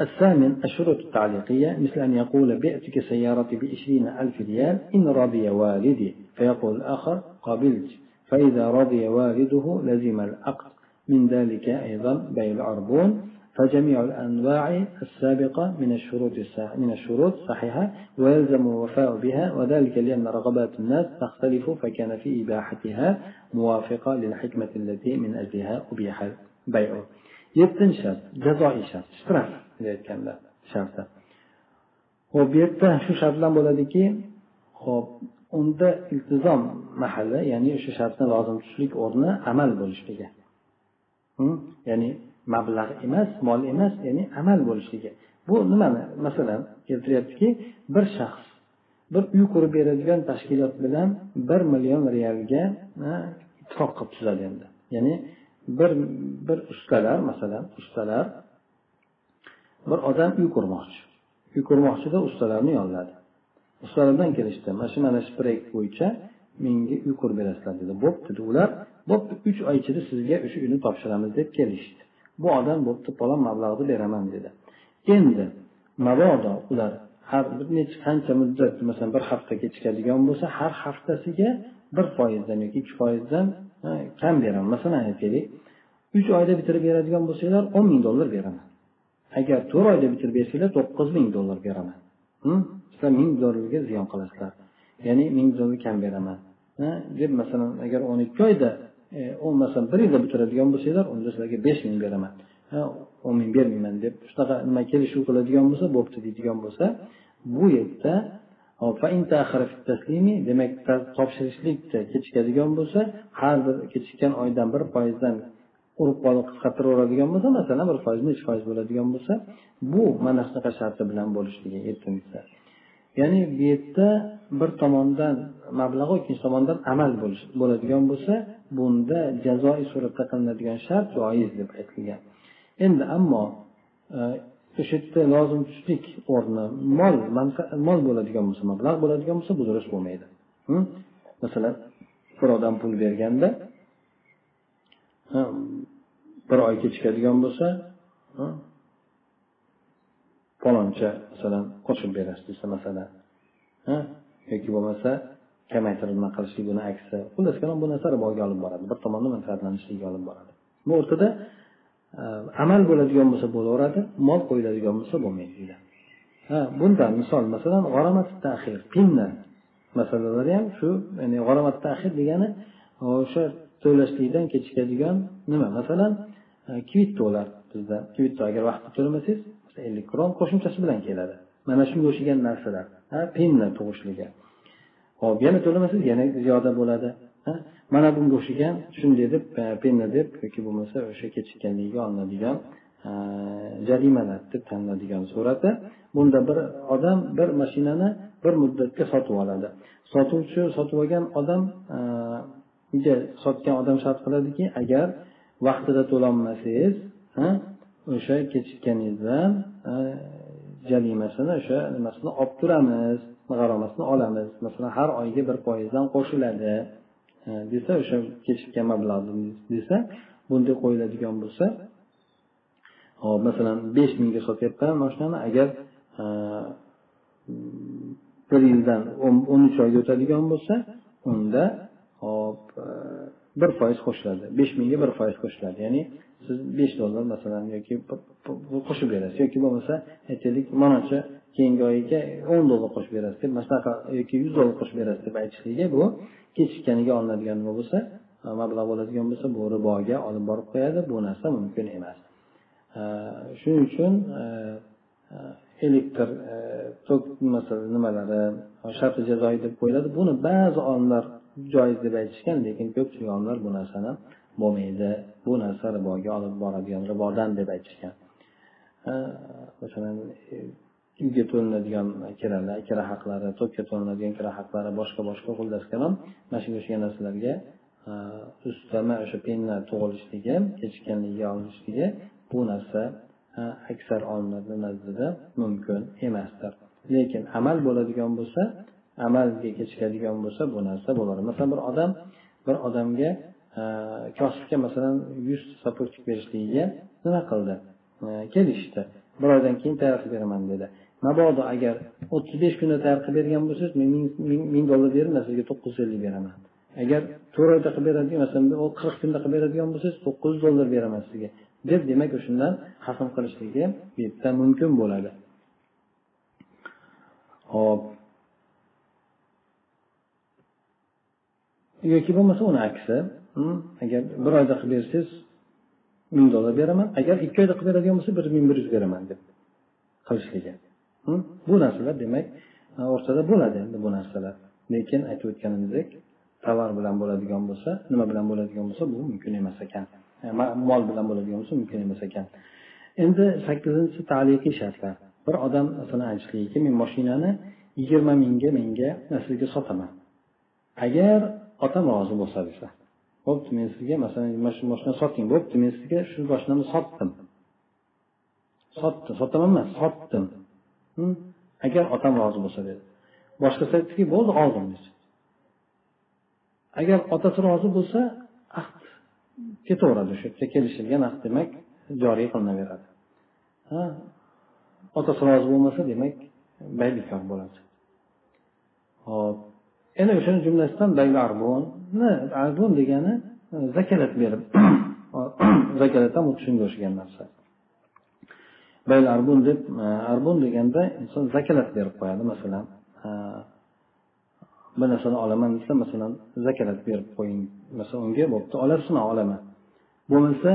الثامن الشروط التعليقية مثل أن يقول بعتك سيارتي بعشرين ألف ريال إن رضي والدي. فيقول الآخر قبلت. فإذا رضي والده لزم العقد. من ذلك أيضا بيع العربون. فجميع الأنواع السابقة من الشروط من الشروط صحيحة ويلزم الوفاء بها وذلك لأن رغبات الناس تختلف فكان في إباحتها موافقة للحكمة التي من أجلها أبيح البيع. يتنشر جزائي شرط اشتراك sharti ho'p bu yerda shu shart bilan bo'ladiki ho'p unda iltizom mahalli ya'ni o'sha shartni lozim tutishlik o'rni amal bo'lishligi ya'ni mablag' emas mol emas ya'ni amal bo'lishligi. Bu nimani? Masalan keltiryaptiki bir shaxs bir uy qurib beradigan tashkilot bilan bir million realga ittifoq qilib tuzadi endi. Ya'ni bir bir ustalar masalan ustalar bir odam uy qurmoqchi. Uy qurmoqchida ustalarni yolladi ustalardan kelishdi mana shu mana shu proyekt bo'yicha menga uy qurib berasizlar dedi. Bo'pti dedi ular bo'pti uch oy ichida sizga o'sha uyni topshiramiz deb kelishdi. Bu odam bo'pti palon mablag'ni beraman dedi. Endi mabodo ular har bir necha qancha muddat masalan bir hafta kechikadigan bo'lsa har haftasiga bir foizdan yoki ikki foizdan kam beraman. Masalan aytaylik uch oyda bitirib beradigan bo'lsanglar o'n ming dollar beraman. Agar to'rt oyda bitirib bersanglar to'qqiz ming dollar beraman. Hm? Sizlar ming dollarga ziyon qilasizlar. Ya'ni ming dollar kam beraman. Deb masalan agar o'n ikki oyda E, o'n masalan bir yilda bitiradigan bo'lsanglar unda sizlarga besh ming beraman. O'n ming bermayman deb shunaqa nima kelishuv qiladigan bo'lsa bo'pti deydigan bo'lsa bu yerda demak topshirishlikda kechikadigan bo'lsa har bir kechikkan oydan bir foizdan urib qolib qisqartiraveradigan bo'lsa masalan bir foiz nechi foiz bo'ladigan bo'lsa bu mana shunaqa sharti bilan bo'lishligi yettinchisi ya'ni bu yerda bir tomondan mablag' ikkinchi tomondan amal bo'ladigan bo'lsa bunda jazoiy suratda qilinadigan shart joiz deb aytilgan. Endi ammo e, o'sha yerda lozim tushlik o'rni mol mol bo'ladigan bo'lsa mablag' bo'ladigan bo'lsa bu durust bo'lmaydi. Masalan bir odam pul berganda bir oy kechikadigan bo'lsa paloncha masalan qo'shib berasiz desa masalan yoki bo'lmasa kamaytirib nima qilishlik buni aksi. Xullas kalom bu narsa riboga olib boradi. Bir tomonda manfaatlanishlikka olib boradi. Bu o'rtada e, amal bo'ladigan bo'lsa bo'laveradi mol qo'yiladigan bo'lsa bo'lmaydi ha bundan misol masalan g'aromat tahir pinna masalalari ham shu ya'ni g'aromat tahir degani e, o'sha to'lashlikdan kechikadigan nima? Masalan e, kvit bizda. Kvitto agar vaqtida to'lamasangiz ellik qo'shimchasi bilan keladi. Mana shunga o'xshagan narsalar penni tug'ishligi. Hop yana to'lamasangiz yana ziyoda bo'ladi mana bunga o'xshagan shunday deb e, deb yoki bo'lmasa o'sha kechikkanligiga olinadigan e, jarimalar deb taniladigan surati. Bunda bir odam bir mashinani bir muddatga sotib oladi. Sotuvchi sotib olgan odam e, sotgan odam shart qiladiki agar vaqtida to'lolmasangiz o'sha kechikkaningizdan jarimasini o'sha nimasini olib turamiz g'aromasini olamiz. Masalan har oyga bir foizdan qo'shiladi. Desa o'sha kechikkan mablag' desa bunday qo'yiladigan bo'lsa hop masalan besh mingga sotyapman mashinani agar bir yildan o'n uch oyga o'tadigan bo'lsa unda hop bir foiz qo'shiladi. Besh mingga bir foiz qo'shiladi. Ya'ni siz besh dollar masalan yoki qo'shib berasiz. Yoki bo'lmasa aytaylik manancha keyingi oyiga o'n dollar qo'shib berasiz deb mana shunaqa yoki yuz dollar qo'shib berasiz deb aytishligi bu kechikkaniga olinadigan nima bo'lsa e, mablag' bo'ladigan bo'lsa bu riboga olib borib qo'yadi. Bu narsa mumkin emas. E, shuning uchun e, elektr tok nimalari sharti jazoi deb qo'yiladi. Buni ba'zi olimlar joiz deb aytishgan lekin ko'pchilik olimlar bu narsani bo'lmaydi. Bu narsa riboga olib boradigan ribodan deb aytishgan. Masalan e, uyga to'lanadigan kiralar kira haqlari to'kka to'lanadigan kira haqlari boshqa boshqa xullas kalom mana shunga o'xshagan narsalarga ustama o'sha penna tug'ilishligi kechikkanligiga olinishligi bu narsa aksar olimlarni nazdida mumkin emasdir. Lekin amal bo'ladigan bo'lsa amalga kechikadigan bo'lsa bu narsa bo'ladi masalan bir odam bir odamga kosibga masalan yuz sopurchik berishligiga nima qildi? Kelishdi. Bir oydan keyin tayyor qilib beraman dedi. Mabodo agar o'ttiz besh kunda tayyor qilib bergan bo'lsangiz men ming dollar beraman sizga to'qqiz yuz ellik beraman. Agar to'rt oyda qilib beradigan masalan qirq kunda qilib beradigan bo'lsangiz to'qqiz yuz dollar beraman sizga. Deb demak o'shandan hasm qilishligi bu yerda mumkin bo'ladi. Hop yoki bo'lmasa uni aksi hmm? agar bir oyda qilib bersangiz ming dollar beraman. Agar ikki oyda qilib beradigan bo'lsa bir ming bir yuz beraman deb qilishligi. Hmm? Bu narsalar demak e, o'rtada bo'ladi endi bu narsalar. Lekin aytib o'tganimizdek tovar bilan bo'ladigan bo'lsa nima bilan bo'ladigan bo'lsa bu mumkin emas ekan. E, mol bilan bo'ladigan bo'lsa mumkin emas ekan. Endi sakkizinchisi taliqiy shartlar. Bir odam masalan aytishligiki men mashinani yigirma mingga menga sizga sotaman. Agar otam rozi bo'lsa desa. Bo'pti men sizga masalan mana shu moshinani soting bo'pti men sizga shu moshinani sotdim. Sotdim. Sotaman emas sotdim. Hm? Agar otam rozi bo'lsa dedi. Boshqasi aytdiki bo'ldi oldim dedi. Agar otasi rozi bo'lsa ahd ketaveradi o'sha yerda. Kelishilgan ahd demak joriy qilinaveradi. Otasi rozi bo'lmasa demak bay bekor bo'ladi. Hop ana o'shani jumlasidan bayl arbun degani e, zakalat berib zakalat ham xuddi shunga o'xshagan narsa. Bayl arbun deb e, arbun deganda inson zakalat berib qo'yadi masalan e, bir narsani olaman desa masalan zakalat berib qo'ying masalan unga bo'pti olasizmi olaman. Bo'lmasa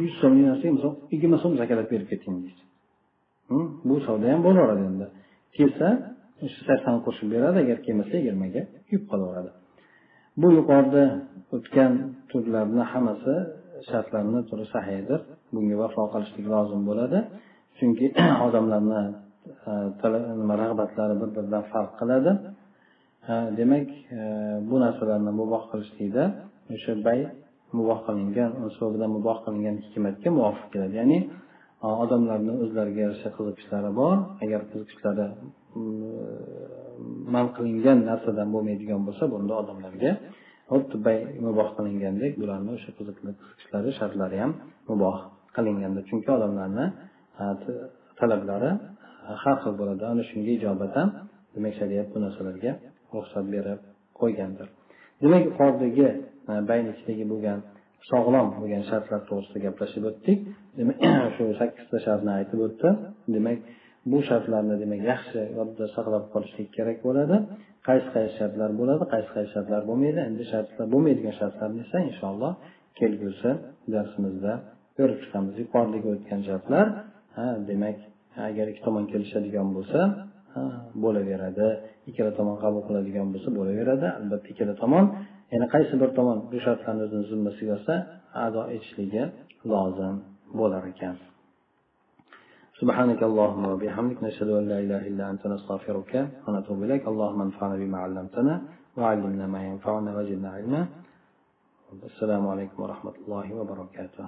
yuz so'mlik narsaga misol yigirma so'm zakalat berib keting deydi. Hm? Bu savdo ham bo'laveradi endi. Kelsa shu saksonni qo'shib beradi agar kelmasa yigirmaga kuyib qolaveradi. Bu yuqorida o'tgan turlarni hammasi shartlarni turi sahiydir bunga vafo qilishlik lozim bo'ladi. Chunki odamlarni e, nima rag'batlari bir biridan farq qiladi. E, demak e, bu narsalarni muboh qilishlikda o'sha bay muboh qilingan bilan muboh qilingan hikmatga muvofiq keladi. Ya'ni odamlarni o'zlariga yarasha qiziqishlari bor. Agar qiziqishlari Mm, man qilingan narsadan bo'lmaydigan bo'lsa bunda odamlarga xuddi bay muboh qilingandek bularni o'sha qiziqishlari shartlari ham muboh qilinganda. Chunki odamlarni talablari har xil bo'ladi. Ana shunga ijobatan demak shariat bu narsalarga ruxsat berib qo'ygandir. Demak yuqoridagi bayni ichidagi bo'lgan sog'lom bo'lgan shartlar to'g'risida gaplashib o'tdik. Demak shu sakkizta shartni aytib o'tdi. Demak bu shartlarni demak yaxshi yodda saqlab qolishlik kerak bo'ladi. Qaysi qaysi shartlar bo'ladi qaysi qaysi shartlar bo'lmaydi. Endi shartlar bo'lmaydigan shartlarni esa inshaalloh kelgusi darsimizda ko'rib chiqamiz. Yuqoridagi o'tgan shartlar demak agar ikki tomon kelishadigan bo'lsa bo'laveradi. Ikkala tomon qabul qiladigan bo'lsa bo'laveradi. Albatta ikkala tomon. Yana qaysi bir tomon bu shartlarni o'zini zimmasiga olsa ado etishligi lozim bo'lar ekan. سبحانك اللهم وبحمدك نشهد أن لا إله إلا أنت نستغفرك ونتوب إليك. اللهم انفعنا بما علمتنا وعلمنا ما ينفعنا وزدنا علما. السلام عليكم ورحمة الله وبركاته.